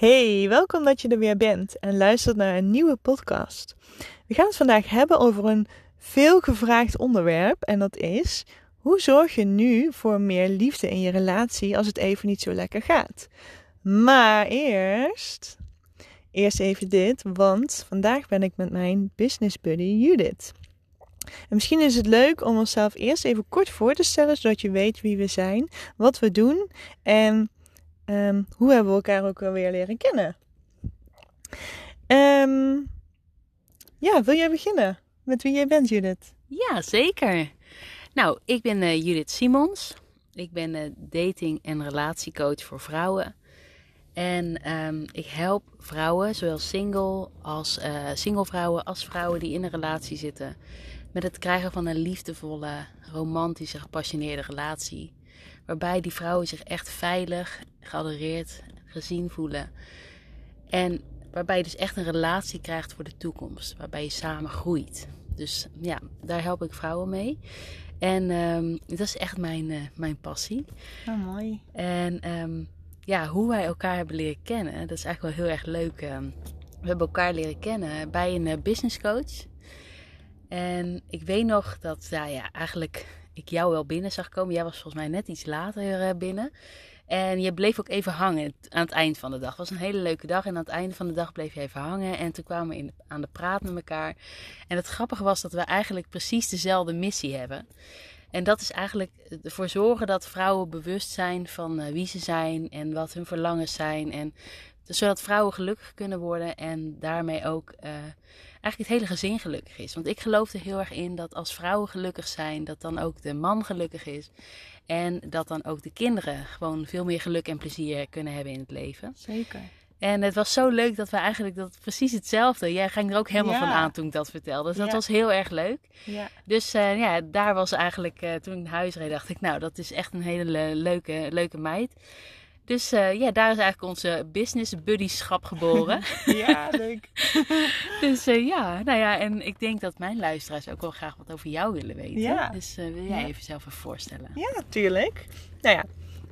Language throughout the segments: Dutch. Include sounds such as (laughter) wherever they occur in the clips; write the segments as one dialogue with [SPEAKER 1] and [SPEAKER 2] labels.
[SPEAKER 1] Hey, welkom dat je er weer bent en luistert naar een nieuwe podcast. We gaan het vandaag hebben over een veelgevraagd onderwerp en dat is: hoe zorg je nu voor meer liefde in je relatie als het even niet zo lekker gaat? Maar eerst, eerst even dit, want vandaag ben ik met mijn business buddy Judith. En misschien is het leuk om onszelf eerst even kort voor te stellen, zodat je weet wie we zijn, wat we doen en um, hoe hebben we elkaar ook alweer leren kennen. Um, ja, wil jij beginnen met wie jij bent, Judith?
[SPEAKER 2] Ja, zeker. Nou, ik ben uh, Judith Simons. Ik ben uh, dating- en relatiecoach voor vrouwen. En um, ik help vrouwen, zowel single als uh, single vrouwen als vrouwen die in een relatie zitten, met het krijgen van een liefdevolle, romantische, gepassioneerde relatie. Waarbij die vrouwen zich echt veilig, geadoreerd, gezien voelen. En waarbij je dus echt een relatie krijgt voor de toekomst. Waarbij je samen groeit. Dus ja, daar help ik vrouwen mee. En um, dat is echt mijn, uh, mijn passie.
[SPEAKER 1] Oh, mooi.
[SPEAKER 2] En um, ja, hoe wij elkaar hebben leren kennen, dat is eigenlijk wel heel erg leuk. Um, we hebben elkaar leren kennen bij een uh, business coach. En ik weet nog dat, nou ja, eigenlijk ik jou wel binnen zag komen. Jij was volgens mij net iets later uh, binnen. En je bleef ook even hangen aan het eind van de dag. Het was een hele leuke dag. En aan het einde van de dag bleef je even hangen. En toen kwamen we aan de praat met elkaar. En het grappige was dat we eigenlijk precies dezelfde missie hebben. En dat is eigenlijk ervoor zorgen dat vrouwen bewust zijn van uh, wie ze zijn en wat hun verlangens zijn. En zodat vrouwen gelukkig kunnen worden en daarmee ook uh, eigenlijk het hele gezin gelukkig is. Want ik geloof er heel erg in dat als vrouwen gelukkig zijn, dat dan ook de man gelukkig is. En dat dan ook de kinderen gewoon veel meer geluk en plezier kunnen hebben in het leven.
[SPEAKER 1] Zeker.
[SPEAKER 2] En het was zo leuk dat we eigenlijk dat precies hetzelfde. Jij ging er ook helemaal
[SPEAKER 1] Ja.
[SPEAKER 2] van aan toen ik dat vertelde. Dus dat
[SPEAKER 1] Ja.
[SPEAKER 2] was heel erg leuk.
[SPEAKER 1] Ja.
[SPEAKER 2] Dus eh, ja, daar was eigenlijk, eh, toen ik naar huis reed, dacht ik, nou, dat is echt een hele le- leuke, leuke meid. Dus eh, ja, daar is eigenlijk onze business buddyschap geboren. (laughs)
[SPEAKER 1] ja, leuk. (laughs)
[SPEAKER 2] dus eh, ja, nou ja, en ik denk dat mijn luisteraars ook wel graag wat over jou willen weten.
[SPEAKER 1] Ja.
[SPEAKER 2] Dus eh, wil jij
[SPEAKER 1] Ja.
[SPEAKER 2] even zelf even voorstellen?
[SPEAKER 1] Ja, natuurlijk. Nou ja,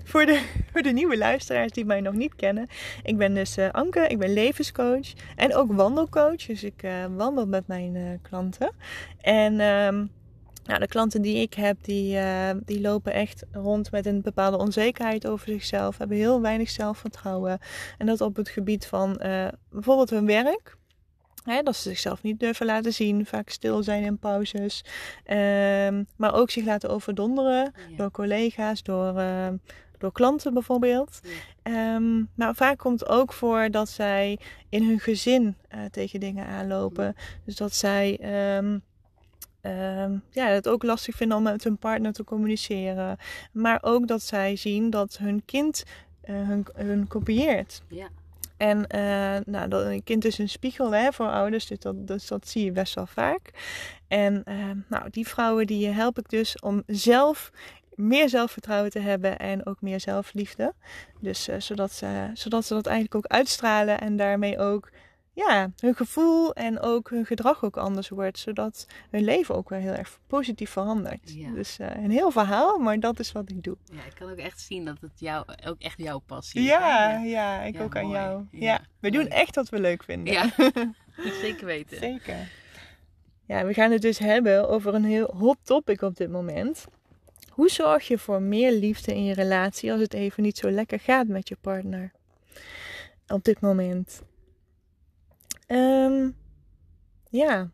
[SPEAKER 1] voor de, (laughs) voor de nieuwe luisteraars die mij nog niet kennen. Ik ben dus eh, Anke, ik ben levenscoach en ook wandelcoach. Dus ik eh, wandel met mijn eh, klanten. En ehm, nou, de klanten die ik heb, die, eh, die lopen echt rond met een bepaalde onzekerheid over zichzelf. Hebben heel weinig zelfvertrouwen. En dat op het gebied van eh, bijvoorbeeld hun werk. Hè, dat ze zichzelf niet durven laten zien, vaak stil zijn in pauzes. Ehm, maar ook zich laten overdonderen
[SPEAKER 2] Ja.
[SPEAKER 1] door collega's, door, ehm, door klanten bijvoorbeeld.
[SPEAKER 2] Ja.
[SPEAKER 1] Ehm, nou, vaak komt het ook voor dat zij in hun gezin eh, tegen dingen aanlopen. Dus dat zij ehm, ja, het ook lastig vinden om met hun partner te communiceren. Maar ook dat zij zien dat hun kind eh, hun, hun kopieert.
[SPEAKER 2] Ja.
[SPEAKER 1] En eh, nou, dat, een kind is een spiegel hè, voor ouders, dus dat, dus dat zie je best wel vaak. En eh, nou, die vrouwen die help ik dus om zelf meer zelfvertrouwen te hebben en ook meer zelfliefde. Dus zodat, ze, zodat ze dat eigenlijk ook uitstralen en daarmee ook ja, hun gevoel en ook hun gedrag ook anders wordt. Zodat hun leven ook weer heel erg positief verandert.
[SPEAKER 2] Ja.
[SPEAKER 1] Dus eh, een heel verhaal, maar dat is wat ik doe.
[SPEAKER 2] ja, ik kan ook echt zien dat het jou, ook echt jouw passie is.
[SPEAKER 1] Ja, ja, ik
[SPEAKER 2] Ja,
[SPEAKER 1] ook aan jou. Ja, we doen echt wat we leuk vinden.
[SPEAKER 2] Ja, (laughs) zeker weten.
[SPEAKER 1] Zeker. Ja, we gaan het dus hebben over een heel hot topic op dit moment. Hoe zorg je voor meer liefde in je relatie als het even niet zo lekker gaat met je partner? Op dit moment. Ehm, ja,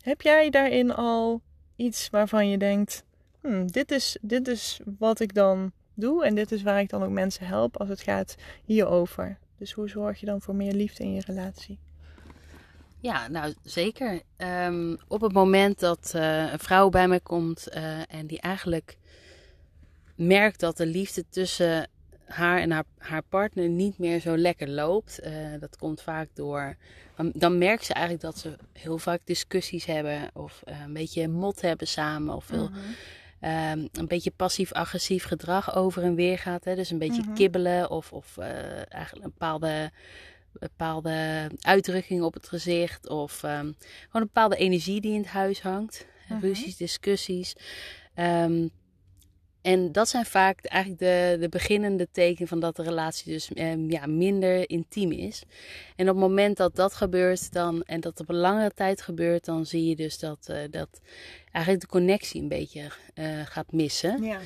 [SPEAKER 1] heb jij daarin al iets waarvan je denkt: hmm, dit, is, dit is wat ik dan doe en dit is waar ik dan ook mensen help als het gaat hierover? Dus hoe zorg je dan voor meer liefde in je relatie?
[SPEAKER 2] Ja, nou zeker. Ehm, op het moment dat eh, een vrouw bij mij komt eh, en die eigenlijk merkt dat de liefde tussen haar en haar, haar partner niet meer zo lekker loopt, eh, dat komt vaak door. Dan, dan merkt ze eigenlijk dat ze heel vaak discussies hebben of eh, een beetje mot hebben samen of veel, ehm, een beetje passief-agressief gedrag over en weer gaat. Hè? Dus een beetje
[SPEAKER 1] Mhm.
[SPEAKER 2] kibbelen of, of eh, eigenlijk een bepaalde bepaalde uitdrukkingen op het gezicht of ehm, gewoon een bepaalde energie die in het huis hangt.
[SPEAKER 1] Mhm.
[SPEAKER 2] Ruzies, discussies. Ehm, En dat zijn vaak eigenlijk de, de beginnende tekenen van dat de relatie dus ehm, ja, minder intiem is. En op het moment dat dat gebeurt dan, en dat op een langere tijd gebeurt, dan zie je dus dat, uh, dat eigenlijk de connectie een beetje uh, gaat missen.
[SPEAKER 1] Ja.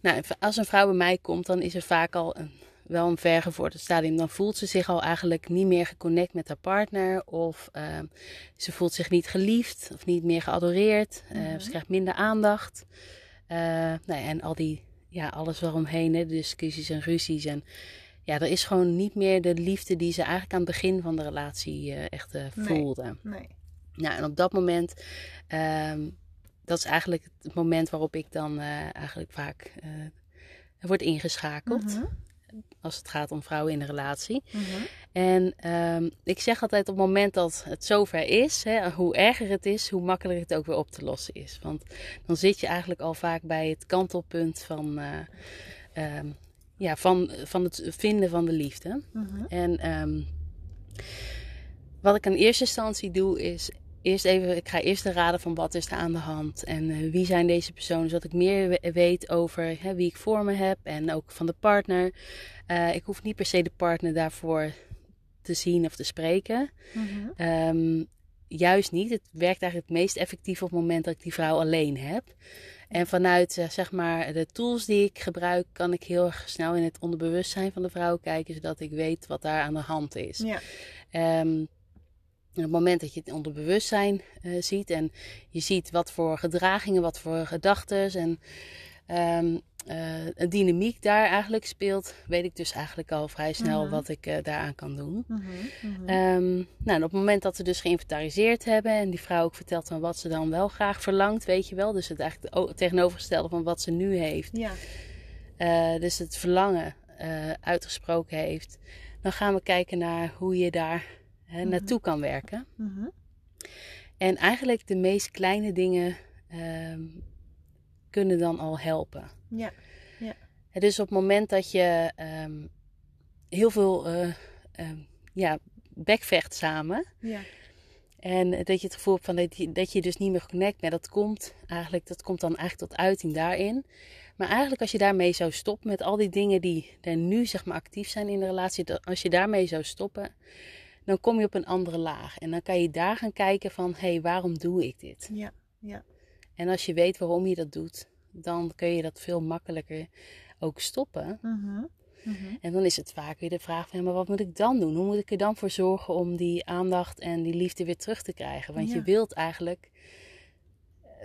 [SPEAKER 2] Nou, als een vrouw bij mij komt, dan is er vaak al een, wel een vergevorderd stadium. Dan voelt ze zich al eigenlijk niet meer geconnect met haar partner. Of uh, ze voelt zich niet geliefd of niet meer geadoreerd. Mm -hmm. Ze krijgt minder aandacht. Uh, nou ja, en al die, ja, alles waaromheen, hè, de discussies en ruzies. En ja, er is gewoon niet meer de liefde die ze eigenlijk aan het begin van de relatie uh, echt uh, voelde.
[SPEAKER 1] Nee, nee.
[SPEAKER 2] Nou, en op dat moment, um, dat is eigenlijk het moment waarop ik dan eigenlijk vaak word ingeschakeld.
[SPEAKER 1] Mhm.
[SPEAKER 2] Als het gaat om vrouwen in de relatie.
[SPEAKER 1] Mhm.
[SPEAKER 2] En um, ik zeg altijd op het moment dat het zover is, hè, hoe erger het is, hoe makkelijker het ook weer op te lossen is. Want dan zit je eigenlijk al vaak bij het kantelpunt van, uh, um, ja, van, van het vinden van de liefde.
[SPEAKER 1] Mhm.
[SPEAKER 2] En um, wat ik in eerste instantie doe is eerst even, ik ga eerst raden van wat is er aan de hand en uh, wie zijn deze personen, zodat ik meer weet over hè, wie ik voor me heb en ook van de partner. Uh, ik hoef niet per se de partner daarvoor te zien of te spreken.
[SPEAKER 1] Mm -hmm.
[SPEAKER 2] um, juist niet. Het werkt eigenlijk het meest effectief op het moment dat ik die vrouw alleen heb. En vanuit uh, zeg maar de tools die ik gebruik, kan ik heel erg snel in het onderbewustzijn van de vrouw kijken, zodat ik weet wat daar aan de hand is.
[SPEAKER 1] Ja.
[SPEAKER 2] Um, en op het moment dat je het onderbewustzijn uh, ziet en je ziet wat voor gedragingen, wat voor gedachten en um, uh, een dynamiek daar eigenlijk speelt, weet ik dus eigenlijk al vrij snel
[SPEAKER 1] Mhm.
[SPEAKER 2] wat ik uh, daaraan kan doen.
[SPEAKER 1] Mhm, mhm.
[SPEAKER 2] Um, nou, en op het moment dat we dus geïnventariseerd hebben en die vrouw ook vertelt van wat ze dan wel graag verlangt, weet je wel. Dus het eigenlijk tegenovergestelde van wat ze nu heeft.
[SPEAKER 1] ja.
[SPEAKER 2] Dus het verlangen uitgesproken heeft. Dan gaan we kijken naar hoe je daar hè,
[SPEAKER 1] Mhm.
[SPEAKER 2] naartoe kan werken.
[SPEAKER 1] Mhm.
[SPEAKER 2] En eigenlijk de meest kleine dingen ehm, kunnen dan al helpen.
[SPEAKER 1] Ja.
[SPEAKER 2] Hè, Dus op het moment dat je ehm, heel veel eh, ehm, ja, bekvecht samen.
[SPEAKER 1] Ja.
[SPEAKER 2] En dat je het gevoel hebt van dat je, dat je dus niet meer connect bent. Dat komt eigenlijk, dat komt dan eigenlijk tot uiting daarin. Maar eigenlijk als je daarmee zou stoppen met al die dingen die er nu zeg maar actief zijn in de relatie. Als je daarmee zou stoppen, dan kom je op een andere laag. En dan kan je daar gaan kijken van, hé, hey, waarom doe ik dit?
[SPEAKER 1] Ja. Ja.
[SPEAKER 2] En als je weet waarom je dat doet, dan kun je dat veel makkelijker ook stoppen.
[SPEAKER 1] Mhm. Mhm.
[SPEAKER 2] En dan is het vaak weer de vraag van, ja, maar wat moet ik dan doen? Hoe moet ik er dan voor zorgen om die aandacht en die liefde weer terug te krijgen? Want
[SPEAKER 1] Ja.
[SPEAKER 2] je wilt eigenlijk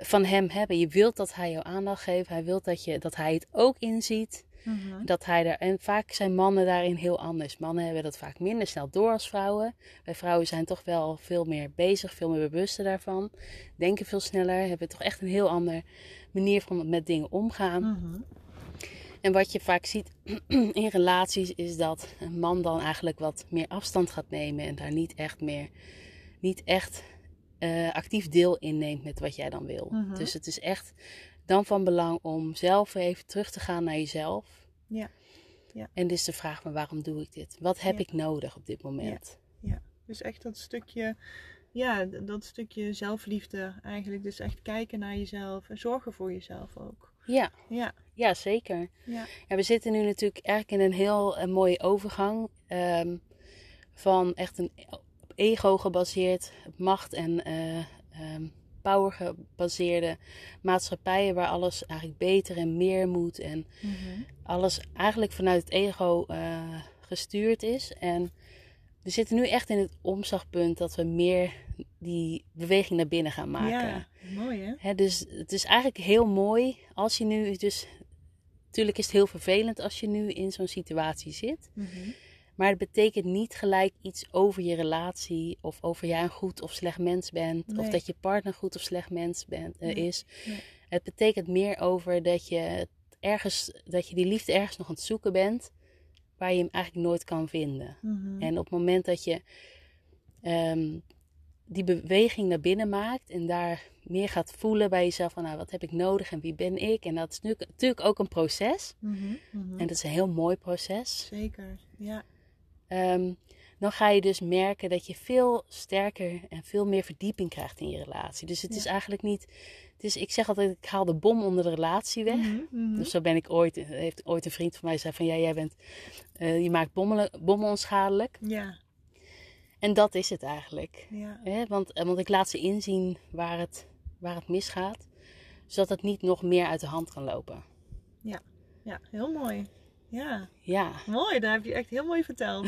[SPEAKER 2] van hem hebben. Je wilt dat hij jou aandacht geeft. Hij wilt dat, je, dat hij het ook inziet.
[SPEAKER 1] Mhm.
[SPEAKER 2] Dat hij er, en vaak zijn mannen daarin heel anders. Mannen hebben dat vaak minder snel door als vrouwen. Wij vrouwen zijn toch wel veel meer bezig, veel meer bewuster daarvan. Denken veel sneller, hebben toch echt een heel andere manier van met dingen omgaan.
[SPEAKER 1] Mhm.
[SPEAKER 2] En wat je vaak ziet (clears throat) in relaties is dat een man dan eigenlijk wat meer afstand gaat nemen en daar niet echt meer, niet echt uh, actief deel in neemt met wat jij dan wil.
[SPEAKER 1] Mhm.
[SPEAKER 2] Dus het is echt dan van belang om zelf even terug te gaan naar jezelf.
[SPEAKER 1] Ja. Ja.
[SPEAKER 2] En dus de vraag van waarom doe ik dit? Wat heb
[SPEAKER 1] Ja.
[SPEAKER 2] ik nodig op dit moment?
[SPEAKER 1] Dus echt dat stukje, ja, dat stukje zelfliefde eigenlijk. Dus echt kijken naar jezelf en zorgen voor jezelf ook.
[SPEAKER 2] Ja,
[SPEAKER 1] Ja,
[SPEAKER 2] ja zeker.
[SPEAKER 1] ja,
[SPEAKER 2] Ja, we zitten nu natuurlijk eigenlijk in een heel eh, mooie overgang ehm, van echt een op ego gebaseerd, op macht en eh, ehm, power gebaseerde maatschappijen waar alles eigenlijk beter en meer moet en
[SPEAKER 1] Mhm.
[SPEAKER 2] alles eigenlijk vanuit het ego eh, gestuurd is. En we zitten nu echt in het omslagpunt dat we meer die beweging naar binnen gaan maken.
[SPEAKER 1] ja. mooi hè?
[SPEAKER 2] Hè, dus het is eigenlijk heel mooi als je nu dus. Natuurlijk is het heel vervelend als je nu in zo'n situatie zit.
[SPEAKER 1] Mhm.
[SPEAKER 2] Maar het betekent niet gelijk iets over je relatie. Of over jij een goed of slecht mens bent. Of dat je partner goed of slecht mens bent, eh,
[SPEAKER 1] Nee,
[SPEAKER 2] is.
[SPEAKER 1] nee.
[SPEAKER 2] Het betekent meer over dat je, ergens, dat je die liefde ergens nog aan het zoeken bent. Waar je hem eigenlijk nooit kan vinden.
[SPEAKER 1] Mhm.
[SPEAKER 2] En op het moment dat je ehm, die beweging naar binnen maakt en daar meer gaat voelen bij jezelf van nou, wat heb ik nodig en wie ben ik? En dat is nu- natuurlijk ook een proces.
[SPEAKER 1] Mhm. Mhm.
[SPEAKER 2] En dat is een heel mooi proces.
[SPEAKER 1] Zeker, ja.
[SPEAKER 2] Ehm, dan ga je dus merken dat je veel sterker en veel meer verdieping krijgt in je relatie. Dus het
[SPEAKER 1] Ja.
[SPEAKER 2] is eigenlijk niet. Het is, ik zeg altijd, ik haal de bom onder de relatie weg.
[SPEAKER 1] Mhm, mhm.
[SPEAKER 2] Dus zo ben ik ooit, heeft ooit een vriend van mij zei van ja, jij bent, eh, je maakt bommen, bommen onschadelijk.
[SPEAKER 1] Ja,
[SPEAKER 2] En dat is het eigenlijk.
[SPEAKER 1] ja.
[SPEAKER 2] Want, eh, want ik laat ze inzien waar het, waar het misgaat. Zodat het niet nog meer uit de hand kan lopen.
[SPEAKER 1] Ja, heel mooi. Ja,
[SPEAKER 2] Ja,
[SPEAKER 1] mooi. Dat heb je echt heel mooi verteld.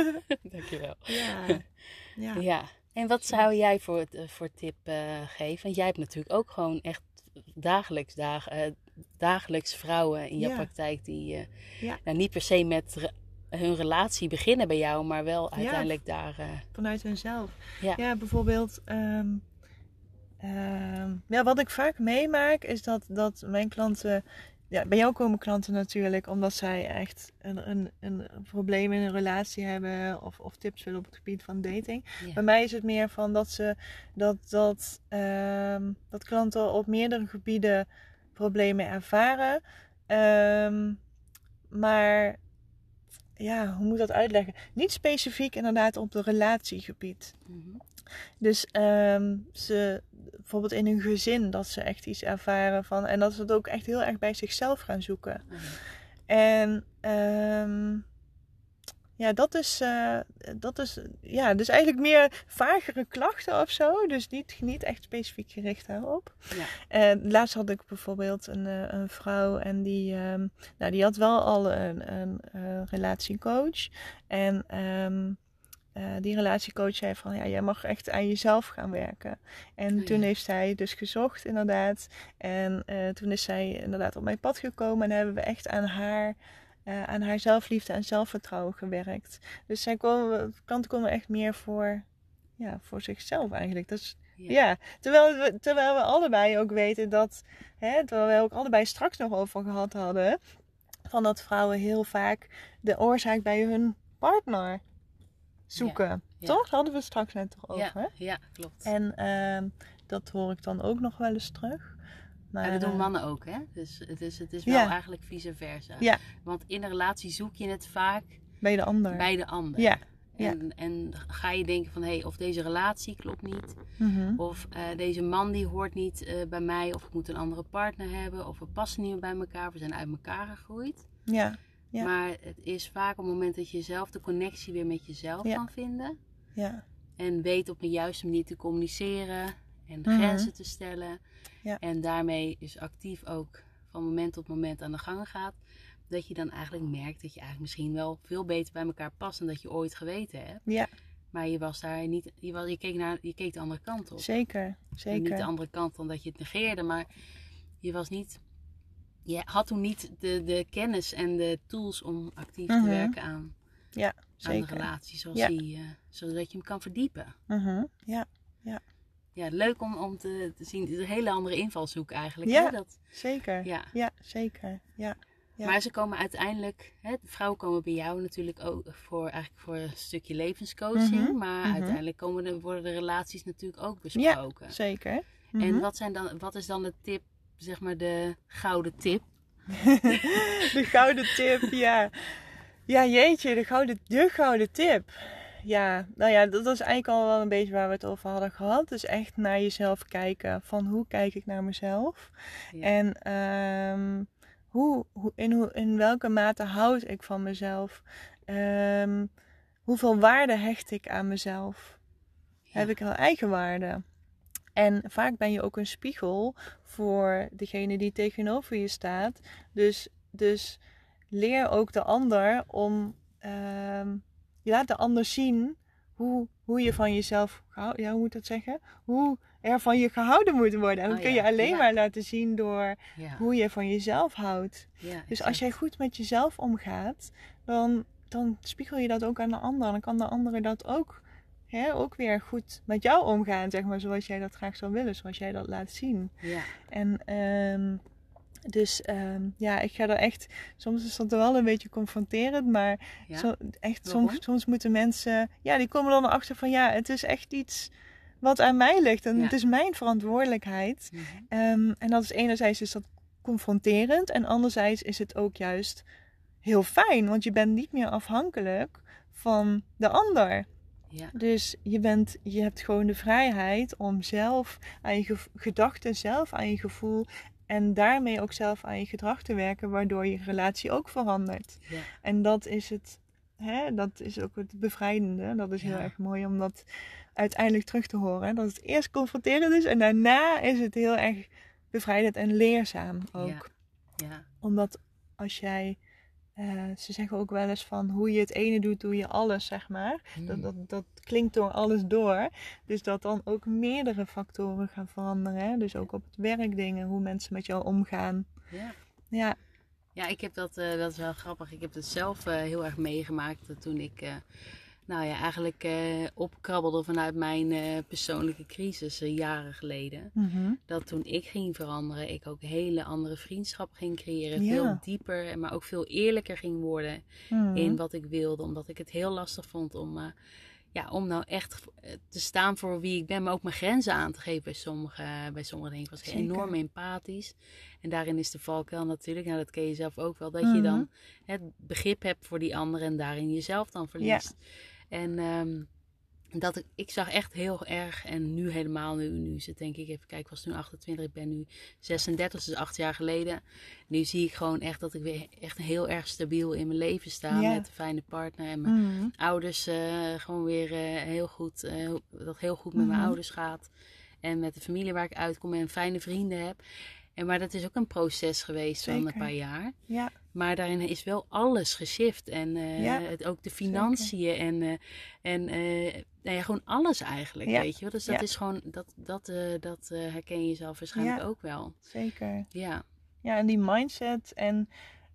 [SPEAKER 1] (laughs)
[SPEAKER 2] dankjewel.
[SPEAKER 1] ja. (laughs) Ja.
[SPEAKER 2] Ja. En wat zou jij voor, eh, voor tip eh, geven? Want jij hebt natuurlijk ook gewoon echt dagelijks, dag, eh, dagelijks vrouwen in
[SPEAKER 1] Ja.
[SPEAKER 2] praktijk die
[SPEAKER 1] Ja.
[SPEAKER 2] nou, niet per se met re- hun relatie beginnen bij jou, maar wel uiteindelijk daar.
[SPEAKER 1] Vanuit hunzelf.
[SPEAKER 2] Ja.
[SPEAKER 1] Ja, bijvoorbeeld. ehm, ehm, ja, wat ik vaak meemaak is dat, dat mijn klanten. Ja, bij jou komen klanten natuurlijk omdat zij echt een, een, een probleem in een relatie hebben of, of tips willen op het gebied van dating.
[SPEAKER 2] ja.
[SPEAKER 1] Bij mij is het meer van dat ze dat, dat, ehm, dat klanten op meerdere gebieden problemen ervaren. Ehm, maar ja, hoe moet dat uitleggen? Niet specifiek inderdaad op het relatiegebied.
[SPEAKER 2] Mhm.
[SPEAKER 1] Dus ehm, ze bijvoorbeeld in hun gezin dat ze echt iets ervaren van en dat ze het ook echt heel erg bij zichzelf gaan zoeken.
[SPEAKER 2] Ja.
[SPEAKER 1] En ehm, ja, dat is, eh, dat is ja, dus eigenlijk meer vagere klachten of zo. Dus niet, niet echt specifiek gericht daarop.
[SPEAKER 2] Ja.
[SPEAKER 1] En laatst had ik bijvoorbeeld een, eh, een vrouw en die, ehm, nou, die had wel al een, een, eh, relatiecoach. En ehm, eh, die relatiecoach zei van ja, jij mag echt aan jezelf gaan werken. En
[SPEAKER 2] Oh,
[SPEAKER 1] toen heeft zij dus gezocht inderdaad. En eh, toen is zij inderdaad op mijn pad gekomen en hebben we echt aan haar, eh, aan haar zelfliefde en zelfvertrouwen gewerkt. Dus zij komen, klanten komen echt meer voor, ja, voor zichzelf eigenlijk. Dat is,
[SPEAKER 2] Ja.
[SPEAKER 1] ja. terwijl, we, terwijl we allebei ook weten dat, hè, terwijl we ook allebei straks nog over gehad hadden, van dat vrouwen heel vaak de oorzaak bij hun partner zoeken.
[SPEAKER 2] ja.
[SPEAKER 1] Toch? Daar hadden we straks net toch over.
[SPEAKER 2] Ja,
[SPEAKER 1] hè?
[SPEAKER 2] ja, klopt.
[SPEAKER 1] En ehm, dat hoor ik dan ook nog wel eens terug. Maar,
[SPEAKER 2] Ja, dat doen
[SPEAKER 1] eh,
[SPEAKER 2] mannen ook, hè? Dus het is, het is wel
[SPEAKER 1] Ja.
[SPEAKER 2] eigenlijk vice versa.
[SPEAKER 1] Ja.
[SPEAKER 2] Want in een relatie zoek je het vaak
[SPEAKER 1] bij de ander.
[SPEAKER 2] bij de ander.
[SPEAKER 1] Ja. ja.
[SPEAKER 2] En, en ga je denken van, hé, hey, of deze relatie klopt niet.
[SPEAKER 1] Mhm.
[SPEAKER 2] Of eh, deze man die hoort niet eh, bij mij. Of ik moet een andere partner hebben. Of we passen niet meer bij elkaar. We zijn uit elkaar gegroeid.
[SPEAKER 1] Ja. Ja.
[SPEAKER 2] Maar het is vaak op het moment dat je zelf de connectie weer met jezelf
[SPEAKER 1] Ja.
[SPEAKER 2] kan vinden.
[SPEAKER 1] Ja.
[SPEAKER 2] En weet op de juiste manier te communiceren. En
[SPEAKER 1] Mhm.
[SPEAKER 2] grenzen te stellen.
[SPEAKER 1] Ja.
[SPEAKER 2] En daarmee dus actief ook van moment tot moment aan de gang gaat. Dat je dan eigenlijk merkt dat je eigenlijk misschien wel veel beter bij elkaar past dan dat je ooit geweten hebt.
[SPEAKER 1] Ja.
[SPEAKER 2] Maar je was daar niet, je, was, je, keek, naar, je keek de andere kant op.
[SPEAKER 1] Zeker.
[SPEAKER 2] En niet de
[SPEAKER 1] Zeker.
[SPEAKER 2] andere kant dan dat je het negeerde, maar je was niet. Je had toen niet de, de kennis en de tools om actief
[SPEAKER 1] Mhm.
[SPEAKER 2] te werken aan,
[SPEAKER 1] Ja.
[SPEAKER 2] aan de relatie, zoals
[SPEAKER 1] Ja.
[SPEAKER 2] die, eh, zodat je hem kan verdiepen.
[SPEAKER 1] Mhm. Ja.
[SPEAKER 2] Ja, leuk om, om te, te zien. Het is een hele andere invalshoek eigenlijk.
[SPEAKER 1] Ja.
[SPEAKER 2] Hè? Dat,
[SPEAKER 1] Zeker.
[SPEAKER 2] ja.
[SPEAKER 1] Ja. Zeker. Ja. Ja.
[SPEAKER 2] Maar ze komen uiteindelijk, hè, de vrouwen komen bij jou natuurlijk ook voor, eigenlijk voor een stukje levenscoaching.
[SPEAKER 1] Mhm,
[SPEAKER 2] Maar
[SPEAKER 1] mhm.
[SPEAKER 2] uiteindelijk komen de, worden de relaties natuurlijk ook besproken.
[SPEAKER 1] Zeker.
[SPEAKER 2] En
[SPEAKER 1] Mhm.
[SPEAKER 2] wat, zijn dan, wat is dan de tip, zeg maar de gouden tip? (laughs)
[SPEAKER 1] de gouden tip, ja. Ja, jeetje, de gouden, de gouden tip. Ja, nou ja, dat is eigenlijk al wel een beetje waar we het over hadden gehad. Dus echt naar jezelf kijken. Van hoe kijk ik naar mezelf?
[SPEAKER 2] Ja.
[SPEAKER 1] En ehm, hoe, hoe, in, hoe, in welke mate houd ik van mezelf? Ehm, hoeveel waarde hecht ik aan mezelf?
[SPEAKER 2] Ja.
[SPEAKER 1] Heb ik wel eigenwaarde? En vaak ben je ook een spiegel voor degene die tegenover je staat. Dus, dus leer ook de ander om. ehm, je laat de ander zien hoe, hoe je van jezelf. Ja, hoe moet dat zeggen? Hoe er van je gehouden moet worden. En dat
[SPEAKER 2] Oh
[SPEAKER 1] kun
[SPEAKER 2] ja,
[SPEAKER 1] je alleen
[SPEAKER 2] ja.
[SPEAKER 1] maar laten zien door
[SPEAKER 2] ja.
[SPEAKER 1] hoe je van jezelf houdt. Dus als jij goed met jezelf omgaat, dan, dan spiegel je dat ook aan de ander. Dan kan de andere dat ook, hè, ook weer goed met jou omgaan, zeg maar, zoals jij dat graag zou willen, zoals jij dat laat zien.
[SPEAKER 2] Ja,
[SPEAKER 1] En ehm, dus ehm, ja, ik ga er echt, soms is dat wel een beetje confronterend, maar
[SPEAKER 2] ja.
[SPEAKER 1] zo, echt,
[SPEAKER 2] Waarom?
[SPEAKER 1] soms, soms moeten mensen, ja, die komen dan erachter van ja, het is echt iets wat aan mij ligt en
[SPEAKER 2] Ja.
[SPEAKER 1] het is mijn verantwoordelijkheid.
[SPEAKER 2] Mhm.
[SPEAKER 1] Ehm, en dat is enerzijds is dat confronterend en anderzijds is het ook juist heel fijn, want je bent niet meer afhankelijk van de ander.
[SPEAKER 2] Ja.
[SPEAKER 1] Dus je, bent, je hebt gewoon de vrijheid om zelf aan je gedachten, zelf aan je gevoel en daarmee ook zelf aan je gedrag te werken, waardoor je relatie ook verandert.
[SPEAKER 2] Ja.
[SPEAKER 1] En dat is het, hè, dat is ook het bevrijdende. Dat is heel erg mooi om dat uiteindelijk terug te horen. Dat het eerst confronterend is en daarna is het heel erg bevrijdend en leerzaam ook.
[SPEAKER 2] Ja.
[SPEAKER 1] Omdat als jij, eh, ze zeggen ook wel eens van hoe je het ene doet, doe je alles, zeg maar. Dat,
[SPEAKER 2] Mm.
[SPEAKER 1] dat, dat klinkt door alles door. Dus dat dan ook meerdere factoren gaan veranderen. Hè? Dus ook op het werk dingen, hoe mensen met jou omgaan.
[SPEAKER 2] Ja.
[SPEAKER 1] Ja,
[SPEAKER 2] Ja, ik heb dat, eh, dat is wel grappig. Ik heb het zelf eh, heel erg meegemaakt toen ik, eh, nou ja, eigenlijk eh, opkrabbelde vanuit mijn eh, persoonlijke crisis eh, jaren geleden.
[SPEAKER 1] Mhm.
[SPEAKER 2] Dat toen ik ging veranderen, ik ook hele andere vriendschappen ging creëren.
[SPEAKER 1] Ja.
[SPEAKER 2] Veel dieper, maar ook veel eerlijker ging worden
[SPEAKER 1] Mhm.
[SPEAKER 2] in wat ik wilde. Omdat ik het heel lastig vond om, ja, om nou echt te staan voor wie ik ben. Maar ook mijn grenzen aan te geven bij sommige, bij sommige dingen. Ik was
[SPEAKER 1] Zeker.
[SPEAKER 2] enorm empathisch. En daarin is de valkuil natuurlijk, nou, dat ken je zelf ook wel. Dat
[SPEAKER 1] Mhm.
[SPEAKER 2] je dan het begrip hebt voor die ander en daarin jezelf dan verliest. En ehm, dat ik, ik zag echt heel erg, en nu helemaal, nu, nu is het denk ik, even kijken, ik was nu 28, ik ben nu 36, dus acht jaar geleden. Nu zie ik gewoon echt dat ik weer echt heel erg stabiel in mijn leven sta. Met een fijne partner en mijn
[SPEAKER 1] Mhm.
[SPEAKER 2] ouders eh, gewoon weer eh, heel goed, eh, dat heel goed met mijn
[SPEAKER 1] Mhm.
[SPEAKER 2] ouders gaat. En met de familie waar ik uitkom en fijne vrienden heb. En, maar dat is ook een proces geweest van een paar jaar.
[SPEAKER 1] Ja,
[SPEAKER 2] Maar daarin is wel alles geshift. En eh,
[SPEAKER 1] Ja,
[SPEAKER 2] het, ook de financiën en, eh, en eh, nou ja, gewoon alles eigenlijk.
[SPEAKER 1] Ja,
[SPEAKER 2] Weet je wel? Dus dat is gewoon, dat, dat, dat herken je zelf waarschijnlijk ook wel.
[SPEAKER 1] zeker.
[SPEAKER 2] Ja,
[SPEAKER 1] Ja, en die mindset en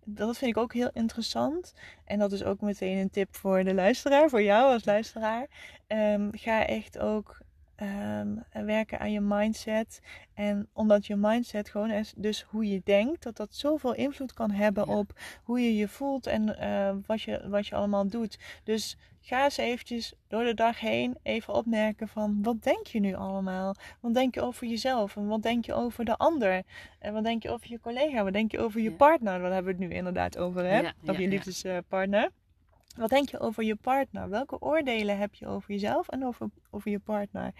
[SPEAKER 1] dat vind ik ook heel interessant. En dat is ook meteen een tip voor de luisteraar, voor jou als luisteraar. Ehm, ga echt ook ehm, werken aan je mindset. En omdat je mindset gewoon is, dus hoe je denkt, dat dat zoveel invloed kan hebben
[SPEAKER 2] Ja.
[SPEAKER 1] op hoe je je voelt en eh, wat, je, wat je allemaal doet. Dus ga eens eventjes door de dag heen even opmerken van wat denk je nu allemaal? Wat denk je over jezelf? En wat denk je over de ander? En wat denk je over je collega? Wat denk je over je
[SPEAKER 2] Ja.
[SPEAKER 1] partner? Daar hebben we het nu inderdaad over, hè?
[SPEAKER 2] Ja,
[SPEAKER 1] Of je liefdespartner. Wat denk je over je partner? Welke oordelen heb je over jezelf en over, over je partner?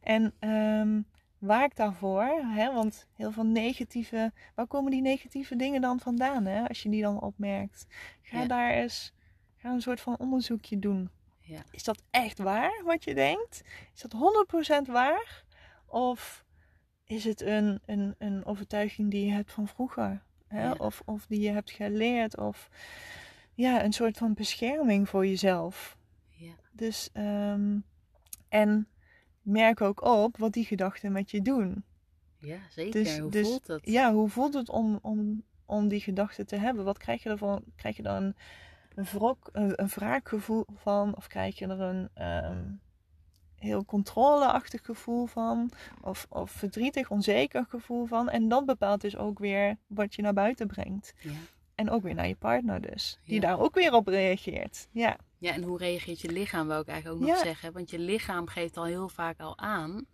[SPEAKER 1] En ehm, waak daarvoor, hè? want heel veel negatieve... Waar komen die negatieve dingen dan vandaan, hè? Als je die dan opmerkt. Ga
[SPEAKER 2] Ja.
[SPEAKER 1] daar eens... Ga een soort van onderzoekje doen.
[SPEAKER 2] ja,
[SPEAKER 1] Is dat echt waar wat je denkt? Is dat 100% waar? Of is het een, een, een overtuiging die je hebt van vroeger? Hè?
[SPEAKER 2] Ja.
[SPEAKER 1] Of, of die je hebt geleerd? Of ja, een soort van bescherming voor jezelf.
[SPEAKER 2] ja,
[SPEAKER 1] Dus, ehm, en merk ook op wat die gedachten met je doen.
[SPEAKER 2] ja zeker.
[SPEAKER 1] Dus-
[SPEAKER 2] Hoe
[SPEAKER 1] dus-
[SPEAKER 2] voelt dat?
[SPEAKER 1] Ja, hoe voelt het om, om, om die gedachten te hebben? Wat krijg je ervan? Krijg je dan een, een, wrok, een, een wraakgevoel van? Of krijg je er een ehm, heel controleachtig gevoel van? Of, of verdrietig, onzeker gevoel van? En dat bepaalt dus ook weer wat je naar buiten brengt.
[SPEAKER 2] Ja.
[SPEAKER 1] En ook weer naar je partner dus. Die
[SPEAKER 2] Ja.
[SPEAKER 1] daar ook weer op reageert. Ja,
[SPEAKER 2] Ja, en hoe reageert je lichaam, wou ik eigenlijk ook nog
[SPEAKER 1] Ja.
[SPEAKER 2] zeggen. Want je lichaam geeft al heel vaak al aan.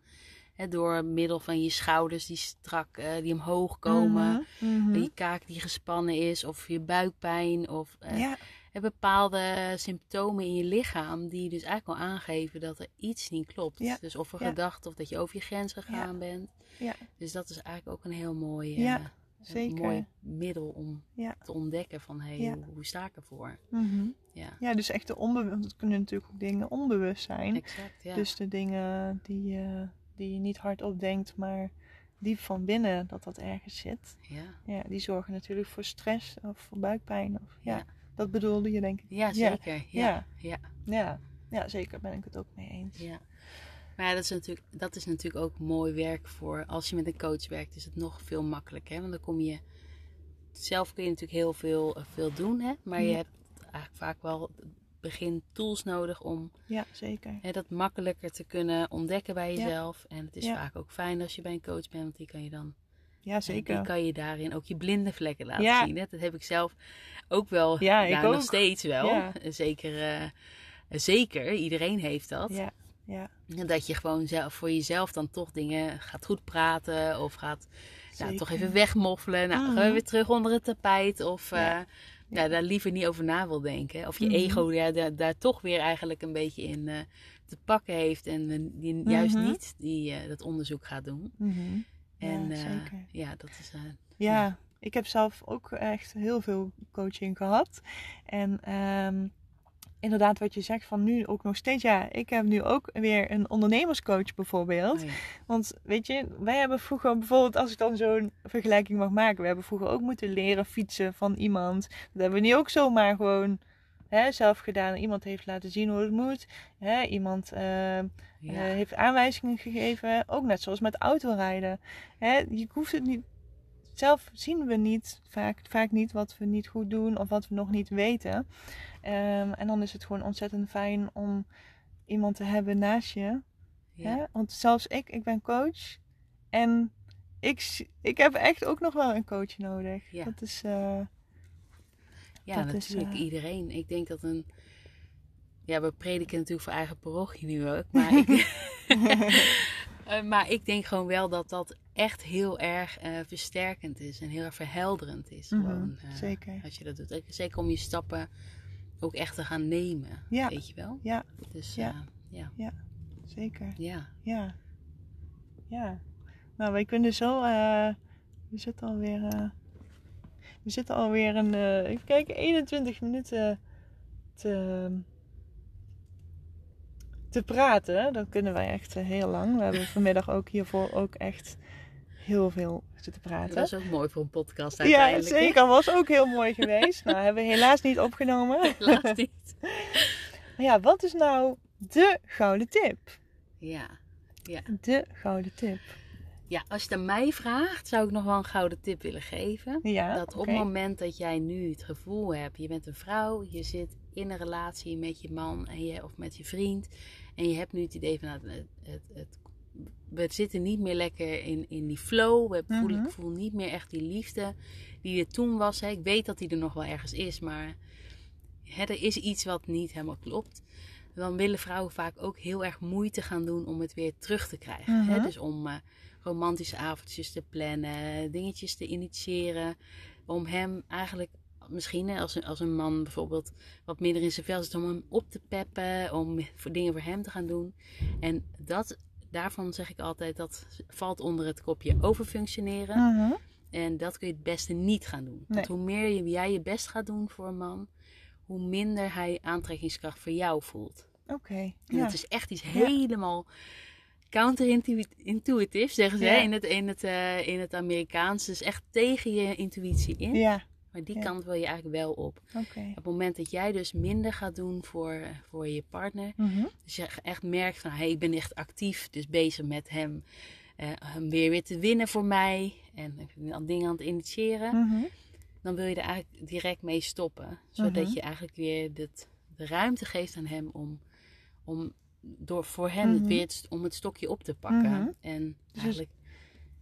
[SPEAKER 2] Hè, door middel van je schouders die strak, eh, die omhoog komen.
[SPEAKER 1] Mhm.
[SPEAKER 2] Je kaak die gespannen is. Of je buikpijn. Of eh,
[SPEAKER 1] Ja,
[SPEAKER 2] hè, bepaalde symptomen in je lichaam. Die dus eigenlijk al aangeven dat er iets niet klopt.
[SPEAKER 1] Ja.
[SPEAKER 2] Dus of een gedachte of dat je over je grens gegaan bent.
[SPEAKER 1] Ja.
[SPEAKER 2] Dus dat is eigenlijk ook een heel mooi,
[SPEAKER 1] Ja,
[SPEAKER 2] eh, een
[SPEAKER 1] zeker.
[SPEAKER 2] mooi middel om
[SPEAKER 1] Ja.
[SPEAKER 2] te ontdekken van hé,
[SPEAKER 1] Ja.
[SPEAKER 2] hoe, hoe sta ik ervoor?
[SPEAKER 1] Mhm.
[SPEAKER 2] Ja,
[SPEAKER 1] ja, dus echt de onbewust. Het kunnen natuurlijk ook dingen onbewust zijn.
[SPEAKER 2] exact. Ja.
[SPEAKER 1] Dus de dingen die, je die je niet hardop denkt, maar diep van binnen dat dat ergens zit.
[SPEAKER 2] ja.
[SPEAKER 1] Ja, die zorgen natuurlijk voor stress of voor buikpijn. Of, ja,
[SPEAKER 2] Ja.
[SPEAKER 1] dat bedoelde je denk ik.
[SPEAKER 2] Ja, zeker. Ja,
[SPEAKER 1] Ja.
[SPEAKER 2] ja.
[SPEAKER 1] Ja, ja zeker ben ik het ook mee eens.
[SPEAKER 2] ja. Maar ja, dat is, natuurlijk, dat is natuurlijk ook mooi werk voor als je met een coach werkt, is het nog veel makkelijker. Hè? Want dan kom je zelf kun je natuurlijk heel veel, eh, veel doen, hè? maar je hebt eigenlijk vaak wel begin tools nodig om
[SPEAKER 1] Ja, zeker.
[SPEAKER 2] hè, dat makkelijker te kunnen ontdekken bij
[SPEAKER 1] Ja.
[SPEAKER 2] jezelf. En het is
[SPEAKER 1] Ja.
[SPEAKER 2] vaak ook fijn als je bij een coach bent, want die kan je dan
[SPEAKER 1] Ja,
[SPEAKER 2] Die
[SPEAKER 1] zeker.
[SPEAKER 2] kan je daarin ook je blinde vlekken laten
[SPEAKER 1] Ja.
[SPEAKER 2] zien. Hè? Dat heb ik zelf ook wel.
[SPEAKER 1] Ja, ik
[SPEAKER 2] nog steeds wel. Zeker, eh, zeker, iedereen heeft dat.
[SPEAKER 1] Ja,
[SPEAKER 2] Dat je gewoon zelf, voor jezelf dan toch dingen gaat goed praten. Of gaat nou, toch even wegmoffelen. Nou, gaan we
[SPEAKER 1] Mhm.
[SPEAKER 2] weer terug onder het tapijt. Of
[SPEAKER 1] Ja.
[SPEAKER 2] eh, nou, daar liever niet over na wil denken. Of je
[SPEAKER 1] Mhm.
[SPEAKER 2] ego ja, daar, daar toch weer eigenlijk een beetje in eh, te pakken heeft. En die juist
[SPEAKER 1] Mhm.
[SPEAKER 2] niet die, eh, dat onderzoek gaat doen. En
[SPEAKER 1] ja, zeker.
[SPEAKER 2] ja, dat is...
[SPEAKER 1] Ja, ik heb zelf ook echt heel veel coaching gehad. En ehm, inderdaad, wat je zegt van nu ook nog steeds. Ja, ik heb nu ook weer een ondernemerscoach bijvoorbeeld.
[SPEAKER 2] ja.
[SPEAKER 1] Want weet je, wij hebben vroeger bijvoorbeeld, als ik dan zo'n vergelijking mag maken, we hebben vroeger ook moeten leren fietsen van iemand. Dat hebben we nu ook zomaar gewoon hè, zelf gedaan. Iemand heeft laten zien hoe het moet. Hè, iemand eh,
[SPEAKER 2] Ja.
[SPEAKER 1] eh, heeft aanwijzingen gegeven. Ook net zoals met autorijden. Hè, je hoeft het niet. Zelf zien we niet vaak, vaak niet wat we niet goed doen of wat we nog niet weten. Ehm, en dan is het gewoon ontzettend fijn om iemand te hebben naast je
[SPEAKER 2] ja.
[SPEAKER 1] Hè? Want zelfs ik, ik ben coach. En ik, ik heb echt ook nog wel een coach nodig.
[SPEAKER 2] Ja.
[SPEAKER 1] Dat is. eh,
[SPEAKER 2] Ja,
[SPEAKER 1] Dat is,
[SPEAKER 2] natuurlijk.
[SPEAKER 1] eh,
[SPEAKER 2] Iedereen. Ik denk dat een... Ja, we prediken natuurlijk voor eigen parochie nu ook. (laughs) Maar ik, (laughs) Eh, maar ik denk gewoon wel dat dat echt heel erg eh, versterkend is. En heel erg verhelderend is.
[SPEAKER 1] Mhm,
[SPEAKER 2] Gewoon, eh,
[SPEAKER 1] zeker.
[SPEAKER 2] Als je dat doet. Zeker om je stappen ook echt te gaan nemen.
[SPEAKER 1] Ja.
[SPEAKER 2] Weet je wel?
[SPEAKER 1] Ja,
[SPEAKER 2] Dus
[SPEAKER 1] Ja.
[SPEAKER 2] ja. ja.
[SPEAKER 1] zeker.
[SPEAKER 2] Ja.
[SPEAKER 1] Ja. Ja. Nou, wij kunnen zo. we zitten alweer. we zitten alweer een. even kijken, 21 minuten te. Te praten. Dat kunnen wij echt eh, heel lang. We hebben vanmiddag ook hiervoor ook echt heel veel zitten praten.
[SPEAKER 2] Dat is ook mooi voor een podcast
[SPEAKER 1] Ja, zeker. Was ook heel mooi geweest. Nou, hebben we helaas niet opgenomen. (laughs)
[SPEAKER 2] Laat niet. (laughs)
[SPEAKER 1] Maar ja, wat is nou de gouden tip?
[SPEAKER 2] Ja.
[SPEAKER 1] De gouden tip.
[SPEAKER 2] Ja, als je het aan mij vraagt, zou ik nog wel een gouden tip willen geven.
[SPEAKER 1] Ja,
[SPEAKER 2] dat op het moment dat jij nu het gevoel hebt, je bent een vrouw, je zit in een relatie met je man en je, of met je vriend. En je hebt nu het idee van, nou, het, het, het- we zitten niet meer lekker in, in die flow. We voelen,
[SPEAKER 1] Mhm.
[SPEAKER 2] Ik voel niet meer echt die liefde die er toen was. Hè. Ik weet dat die er nog wel ergens is, maar hè, er is iets wat niet helemaal klopt. Dan willen vrouwen vaak ook heel erg moeite gaan doen om het weer terug te krijgen. Hè.
[SPEAKER 1] Mhm.
[SPEAKER 2] Dus om eh, romantische avondjes te plannen, dingetjes te initiëren. Om hem eigenlijk, misschien als een, als een man bijvoorbeeld wat minder in zijn vel zit, om hem op te peppen, om voor dingen voor hem te gaan doen. En dat, daarvan zeg ik altijd, dat valt onder het kopje overfunctioneren.
[SPEAKER 1] Mhm.
[SPEAKER 2] En dat kun je het beste niet gaan doen.
[SPEAKER 1] Nee.
[SPEAKER 2] Want hoe meer je, jij je best gaat doen voor een man, hoe minder hij aantrekkingskracht voor jou voelt.
[SPEAKER 1] Oké.
[SPEAKER 2] En
[SPEAKER 1] Ja.
[SPEAKER 2] het is echt iets helemaal counterintuïtief, zeggen ze
[SPEAKER 1] Ja.
[SPEAKER 2] in, het, in, het, eh, in het Amerikaans. Dus echt tegen je intuïtie in.
[SPEAKER 1] Ja,
[SPEAKER 2] Maar die
[SPEAKER 1] Ja.
[SPEAKER 2] kant wil je eigenlijk wel op.
[SPEAKER 1] oké.
[SPEAKER 2] Op het moment dat jij dus minder gaat doen voor, voor je partner.
[SPEAKER 1] Mhm.
[SPEAKER 2] Dus je echt merkt van, hey, ik ben echt actief, dus bezig met hem. eh, hem weer weer te winnen voor mij. En ik ben al dingen aan het initiëren.
[SPEAKER 1] Mhm.
[SPEAKER 2] Dan wil je er eigenlijk direct mee stoppen. Zodat
[SPEAKER 1] Mhm.
[SPEAKER 2] je eigenlijk weer dit, de ruimte geeft aan hem om, om door, voor het
[SPEAKER 1] Mhm.
[SPEAKER 2] weer het- om het stokje op te pakken.
[SPEAKER 1] Mhm.
[SPEAKER 2] En
[SPEAKER 1] Dus-
[SPEAKER 2] eigenlijk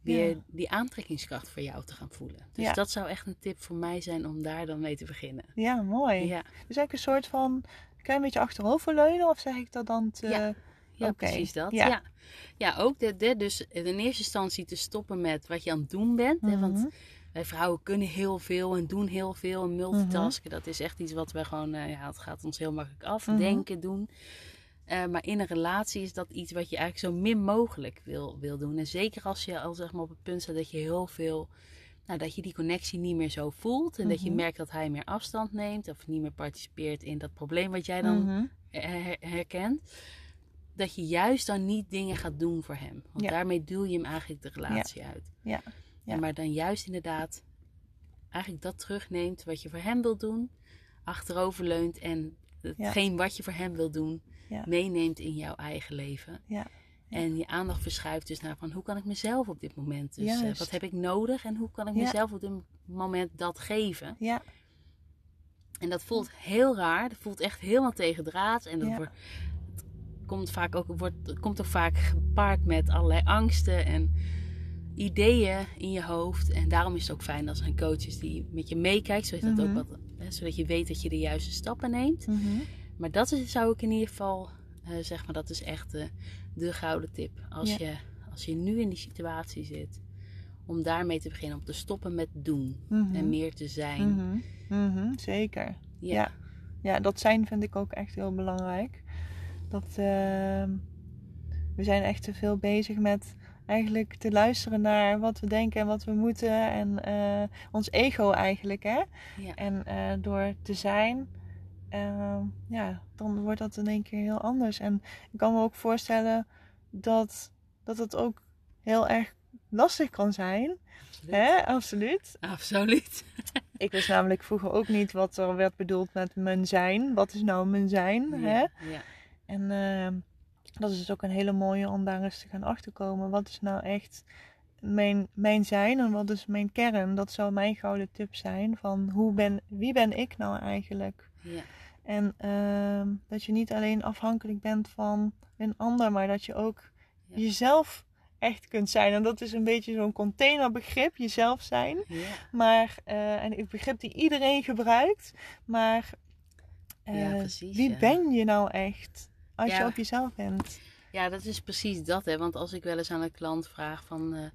[SPEAKER 2] weer
[SPEAKER 1] Ja.
[SPEAKER 2] die aantrekkingskracht voor jou te gaan voelen. Dus
[SPEAKER 1] Ja.
[SPEAKER 2] dat zou echt een tip voor mij zijn om daar dan mee te beginnen.
[SPEAKER 1] Ja, mooi.
[SPEAKER 2] Ja,
[SPEAKER 1] Dus eigenlijk een soort van een klein beetje achteroverleunen of zeg ik dat dan te...
[SPEAKER 2] Ja. ja
[SPEAKER 1] Oké,
[SPEAKER 2] precies dat.
[SPEAKER 1] ja.
[SPEAKER 2] Ja. Ja. ook de, de, dus in eerste instantie te stoppen met wat je aan het doen bent. Hè,
[SPEAKER 1] Mhm.
[SPEAKER 2] want wij vrouwen kunnen heel veel en doen heel veel. En multitasken, dat is echt iets wat we gewoon, eh, ja, het gaat ons heel makkelijk af.
[SPEAKER 1] Mhm.
[SPEAKER 2] Denken, doen. Eh, maar in een relatie is dat iets wat je eigenlijk zo min mogelijk wil, wil doen. En zeker als je al zeg maar op het punt staat dat je heel veel, nou, dat je die connectie niet meer zo voelt. En dat je
[SPEAKER 1] Mhm.
[SPEAKER 2] merkt dat hij meer afstand neemt of niet meer participeert in dat probleem wat jij dan
[SPEAKER 1] Mhm.
[SPEAKER 2] her- herkent. Dat je juist dan niet dingen gaat doen voor hem. Want
[SPEAKER 1] Ja.
[SPEAKER 2] daarmee duw je hem eigenlijk de relatie uit.
[SPEAKER 1] Ja. Ja.
[SPEAKER 2] Maar dan juist inderdaad eigenlijk dat terugneemt wat je voor hem wil doen. Achteroverleunt en hetgeen wat je voor hem wil doen
[SPEAKER 1] Ja.
[SPEAKER 2] meeneemt in jouw eigen leven.
[SPEAKER 1] Ja.
[SPEAKER 2] En je aandacht verschuift dus naar van hoe kan ik mezelf op dit moment. Dus eh, wat heb ik nodig en hoe kan ik mezelf op dit moment dat geven.
[SPEAKER 1] Ja.
[SPEAKER 2] En dat voelt heel raar. Dat voelt echt helemaal tegendraads. En dat wordt, het komt vaak ook, wordt, het komt ook vaak gepaard met allerlei angsten en ideeën in je hoofd. En daarom is het ook fijn als er een coach is die met je meekijkt. Zodat, dat
[SPEAKER 1] Mhm.
[SPEAKER 2] ook wat, hè, zodat je weet dat je de juiste stappen neemt.
[SPEAKER 1] Mhm.
[SPEAKER 2] Maar dat is, zou ik in ieder geval eh, zeg maar, dat is echt de, de gouden tip. Als,
[SPEAKER 1] Ja.
[SPEAKER 2] je, als je nu in die situatie zit, om daarmee te beginnen. Om te stoppen met doen
[SPEAKER 1] Mhm.
[SPEAKER 2] en meer te zijn.
[SPEAKER 1] Mhm. Mhm. Zeker.
[SPEAKER 2] Ja.
[SPEAKER 1] Ja. Ja, dat zijn vind ik ook echt heel belangrijk. Dat ehm, we zijn echt te veel bezig met eigenlijk te luisteren naar wat we denken en wat we moeten. En eh, ons ego eigenlijk, hè.
[SPEAKER 2] Ja.
[SPEAKER 1] En eh, door te zijn, ehm, ja, dan wordt dat in één keer heel anders. En ik kan me ook voorstellen dat, dat het ook heel erg lastig kan zijn.
[SPEAKER 2] Absoluut.
[SPEAKER 1] Hè? Absoluut.
[SPEAKER 2] Absoluut. (laughs)
[SPEAKER 1] Ik wist namelijk vroeger ook niet wat er werd bedoeld met mijn zijn. Wat is nou mijn zijn? Hè?
[SPEAKER 2] Ja. Ja.
[SPEAKER 1] En ehm, dat is dus ook een hele mooie om daar eens te gaan achterkomen. Wat is nou echt mijn, mijn zijn en wat is mijn kern? Dat zou mijn gouden tip zijn van hoe ben, wie ben ik nou eigenlijk?
[SPEAKER 2] Ja.
[SPEAKER 1] En ehm, dat je niet alleen afhankelijk bent van een ander, maar dat je ook
[SPEAKER 2] Ja.
[SPEAKER 1] jezelf echt kunt zijn. En dat is een beetje zo'n containerbegrip, jezelf zijn.
[SPEAKER 2] Ja.
[SPEAKER 1] Maar, eh, en een begrip die iedereen gebruikt. Maar eh,
[SPEAKER 2] Ja, precies,
[SPEAKER 1] wie ben je nou echt als je op jezelf bent?
[SPEAKER 2] Ja, dat is precies dat. Hè? Want als ik wel eens aan een klant vraag van...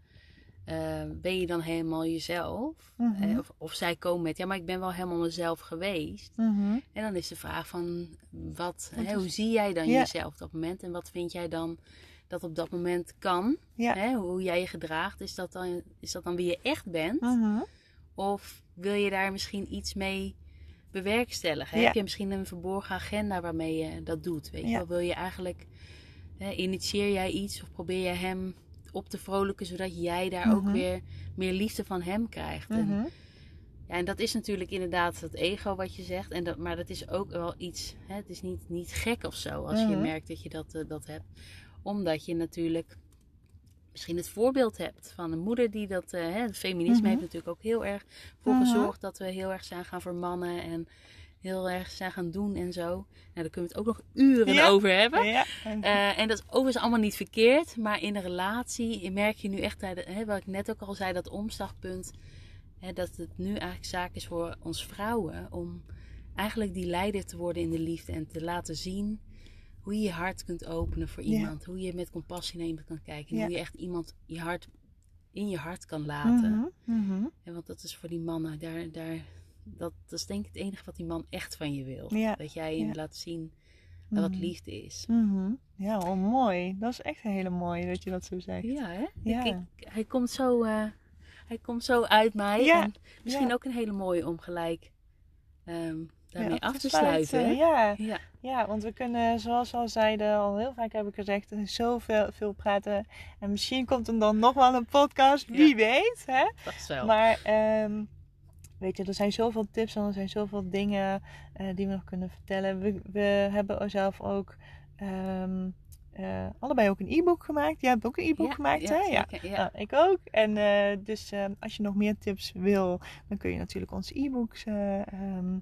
[SPEAKER 2] eh, eh, ben je dan helemaal jezelf?
[SPEAKER 1] Mhm.
[SPEAKER 2] Eh, of, of zij komen met... Ja, maar ik ben wel helemaal mezelf geweest.
[SPEAKER 1] Mhm.
[SPEAKER 2] En dan is de vraag van... Wat, hè, hoe zie jij dan
[SPEAKER 1] Ja.
[SPEAKER 2] jezelf op dat moment? En wat vind jij dan dat op dat moment kan?
[SPEAKER 1] Ja.
[SPEAKER 2] Hè? Hoe jij je gedraagt. Is dat, dan, is dat dan wie je echt bent?
[SPEAKER 1] Mhm.
[SPEAKER 2] Of wil je daar misschien iets mee bewerkstelligen?
[SPEAKER 1] Ja.
[SPEAKER 2] Heb je misschien een verborgen agenda waarmee je dat doet? Weet je wel? Wil je eigenlijk, hè, initieer jij iets of probeer je hem op te vrolijken zodat jij daar ook
[SPEAKER 1] Mhm.
[SPEAKER 2] weer meer liefde van hem krijgt? En,
[SPEAKER 1] Mhm.
[SPEAKER 2] ja, en dat is natuurlijk inderdaad dat ego wat je zegt. En dat, maar dat is ook wel iets, hè, het is niet, niet gek of zo als je
[SPEAKER 1] Mhm.
[SPEAKER 2] merkt dat je dat, eh, dat hebt. Omdat je natuurlijk misschien het voorbeeld hebt van een moeder die dat. eh, hè, het feminisme heeft natuurlijk ook heel erg voor gezorgd dat we heel erg zijn gaan vermannen en heel erg zijn gaan doen en zo. Nou, daar kunnen we het ook nog uren
[SPEAKER 1] Ja.
[SPEAKER 2] over hebben.
[SPEAKER 1] Ja.
[SPEAKER 2] Eh, en dat is overigens allemaal niet verkeerd, maar in een relatie merk je nu echt, hè, wat ik net ook al zei, dat omslagpunt, hè, dat het nu eigenlijk zaak is voor ons vrouwen om eigenlijk die leider te worden in de liefde en te laten zien hoe je je hart kunt openen voor
[SPEAKER 1] Ja.
[SPEAKER 2] iemand, hoe je met compassie naar iemand kan kijken, en hoe je echt iemand je hart in je hart kan laten.
[SPEAKER 1] Mhm. Mhm.
[SPEAKER 2] En want dat is voor die mannen, daar, daar, dat, dat is denk ik het enige wat die man echt van je wil.
[SPEAKER 1] Ja.
[SPEAKER 2] Dat jij hem
[SPEAKER 1] Ja.
[SPEAKER 2] laat zien wat
[SPEAKER 1] Mhm.
[SPEAKER 2] liefde is.
[SPEAKER 1] Mhm. Ja, oh, mooi. Dat is echt een hele mooie dat je dat zo zegt.
[SPEAKER 2] Ja, hè?
[SPEAKER 1] Ja.
[SPEAKER 2] Ik, ik- hij, komt zo, eh, hij komt zo uit mij.
[SPEAKER 1] Ja,
[SPEAKER 2] En misschien
[SPEAKER 1] ja.
[SPEAKER 2] ook een hele mooie om gelijk ehm, daarmee
[SPEAKER 1] Ja,
[SPEAKER 2] af te
[SPEAKER 1] sluiten.
[SPEAKER 2] sluiten.
[SPEAKER 1] Ja.
[SPEAKER 2] Ja,
[SPEAKER 1] ja, want we kunnen, zoals we al zeiden, al heel vaak heb ik gezegd, zoveel veel praten. En misschien komt er dan nog wel een podcast, wie weet. Hè?
[SPEAKER 2] dat is wel.
[SPEAKER 1] Maar ehm, weet je, er zijn zoveel tips en er zijn zoveel dingen eh, die we nog kunnen vertellen. We, we hebben zelf ook ehm, eh, allebei ook een e-book gemaakt. Jij hebt ook een e-book
[SPEAKER 2] Ja,
[SPEAKER 1] gemaakt,
[SPEAKER 2] ja,
[SPEAKER 1] hè? Ja.
[SPEAKER 2] zeker, ja.
[SPEAKER 1] Nou, ik ook. En eh, dus ehm, als je nog meer tips wil, dan kun je natuurlijk onze e-books eh, ehm,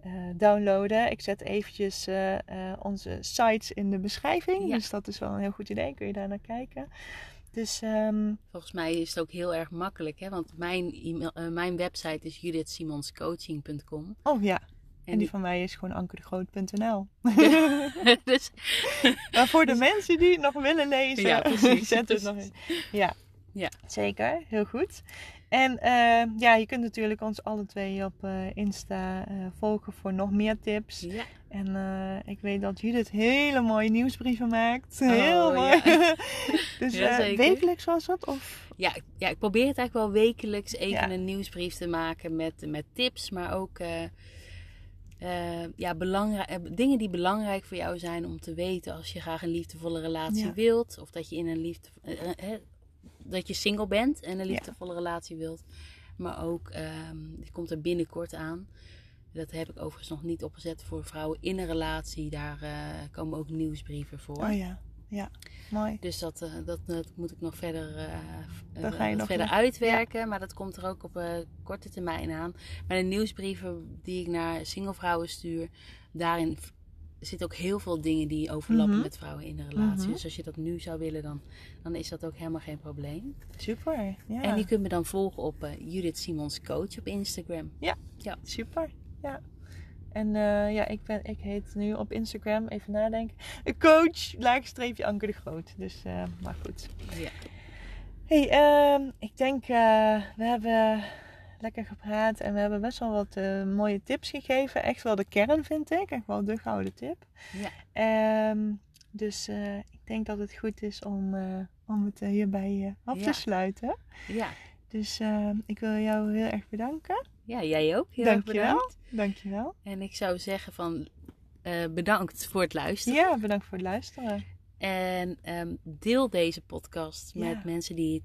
[SPEAKER 1] eh, downloaden. Ik zet eventjes onze sites in de beschrijving.
[SPEAKER 2] Ja.
[SPEAKER 1] Dus dat is wel een heel goed idee. Kun je daar naar kijken. Dus ehm,
[SPEAKER 2] Volgens mij is het ook heel erg makkelijk, hè? want mijn, e-mail, eh, mijn website is judithsimonscoaching.com.
[SPEAKER 1] oh ja.
[SPEAKER 2] En
[SPEAKER 1] En die
[SPEAKER 2] die,
[SPEAKER 1] van mij is gewoon ankerdegroot.nl. (laughs)
[SPEAKER 2] dus, (laughs)
[SPEAKER 1] maar voor de mensen die het nog willen lezen,
[SPEAKER 2] Ja, precies, (laughs)
[SPEAKER 1] zet het nog
[SPEAKER 2] precies.
[SPEAKER 1] in. Ja.
[SPEAKER 2] Ja.
[SPEAKER 1] zeker. Heel goed. En eh, ja, je kunt natuurlijk ons alle twee op eh, Insta eh, volgen voor nog meer tips.
[SPEAKER 2] ja,
[SPEAKER 1] En eh, ik weet dat Judith hele mooie nieuwsbrieven maakt. Heel
[SPEAKER 2] Oh,
[SPEAKER 1] mooi.
[SPEAKER 2] ja. (laughs)
[SPEAKER 1] dus
[SPEAKER 2] Ja,
[SPEAKER 1] wekelijks was dat? Of?
[SPEAKER 2] ja, ik- ja, ik probeer het eigenlijk wel wekelijks even een nieuwsbrief te maken met, met tips, maar ook ja, belangrijk, dingen die belangrijk voor jou zijn om te weten als je graag een liefdevolle relatie wilt. Of dat je in een liefde, dat je single bent en een liefdevolle relatie wilt. Maar ook, ehm die komt er binnenkort aan. Dat heb ik overigens nog niet opgezet voor vrouwen in een relatie. Daar eh, komen ook nieuwsbrieven voor.
[SPEAKER 1] Oh ja, ja. Mooi.
[SPEAKER 2] Dus dat, eh, dat, dat moet ik nog verder, eh,
[SPEAKER 1] Dan ga je nog
[SPEAKER 2] verder uitwerken. Maar dat komt er ook op korte termijn aan. Maar de nieuwsbrieven die ik naar singlevrouwen stuur, daarin v- zitten ook heel veel dingen die overlappen
[SPEAKER 1] Mhm.
[SPEAKER 2] met vrouwen in een relatie.
[SPEAKER 1] Mhm.
[SPEAKER 2] Dus als je dat nu zou willen, dan, dan is dat ook helemaal geen probleem.
[SPEAKER 1] Super. Ja.
[SPEAKER 2] En je kunt me dan volgen op eh, Judith Simons Coach op Instagram.
[SPEAKER 1] Super. Ja. En eh, ja, ik, ben, ik heet nu op Instagram, even nadenken, coach, laagstreepje Anker de Groot. Dus, eh, maar goed.
[SPEAKER 2] Ja.
[SPEAKER 1] Hey, ehm, ik denk, we hebben lekker gepraat en we hebben best wel wat uh, mooie tips gegeven. Echt wel de kern, vind ik. Echt wel de gouden tip.
[SPEAKER 2] Ja.
[SPEAKER 1] Um, dus uh, ik denk dat het goed is om, om het hierbij af ja. te sluiten.
[SPEAKER 2] Ja.
[SPEAKER 1] Dus ehm, ik wil jou heel erg bedanken.
[SPEAKER 2] Ja, jij ook. Heel
[SPEAKER 1] Dankjewel.
[SPEAKER 2] erg bedankt.
[SPEAKER 1] Dankjewel.
[SPEAKER 2] En ik zou zeggen van bedankt voor het luisteren.
[SPEAKER 1] Ja, bedankt voor het luisteren.
[SPEAKER 2] En um, deel deze podcast
[SPEAKER 1] Ja.
[SPEAKER 2] met mensen die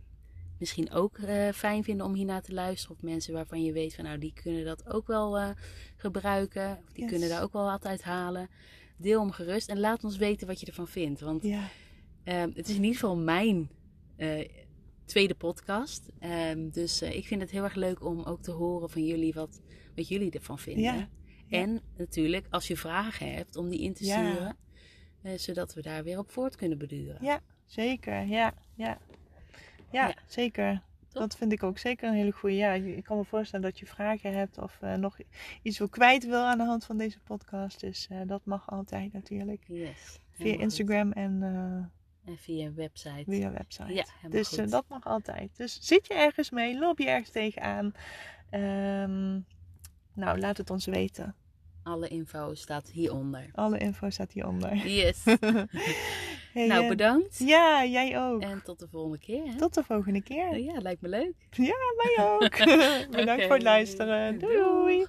[SPEAKER 2] misschien ook uh, fijn vinden om hiernaar te luisteren. Of mensen waarvan je weet van nou die kunnen dat ook wel uh, gebruiken. Of die
[SPEAKER 1] Yes.
[SPEAKER 2] kunnen daar ook wel wat uit halen. Deel hem gerust en laat ons weten wat je ervan vindt. Want
[SPEAKER 1] Ja,
[SPEAKER 2] um, het is in ieder geval mijn uh, tweede podcast. Um, dus ik vind het heel erg leuk om ook te horen van jullie wat, wat jullie ervan vinden.
[SPEAKER 1] Ja.
[SPEAKER 2] En natuurlijk als je vragen hebt om die in te sturen. Zodat we daar weer op voort kunnen beduren.
[SPEAKER 1] Ja, zeker. Ja, ja. Ja,
[SPEAKER 2] Ja.
[SPEAKER 1] zeker.
[SPEAKER 2] Top.
[SPEAKER 1] Dat vind ik ook zeker een hele goede. Ja, ik kan me voorstellen dat je vragen hebt of uh, nog iets wil kwijt wil aan de hand van deze podcast. Dus uh, dat mag altijd natuurlijk.
[SPEAKER 2] Yes.
[SPEAKER 1] Via Instagram en uh,
[SPEAKER 2] goed. En via een website.
[SPEAKER 1] via website.
[SPEAKER 2] Ja,
[SPEAKER 1] dus
[SPEAKER 2] goed.
[SPEAKER 1] dat mag altijd. Dus zit je ergens mee? Loop je ergens tegenaan? Um, nou, laat het ons weten.
[SPEAKER 2] Alle info staat hieronder.
[SPEAKER 1] Alle info staat hieronder.
[SPEAKER 2] Yes. (laughs)
[SPEAKER 1] Hey,
[SPEAKER 2] nou, bedankt.
[SPEAKER 1] Ja, jij ook.
[SPEAKER 2] En tot de volgende keer. Hè?
[SPEAKER 1] Tot de volgende keer.
[SPEAKER 2] Ja, lijkt me leuk.
[SPEAKER 1] Ja, mij ook. (laughs) Bedankt voor het luisteren. Doei.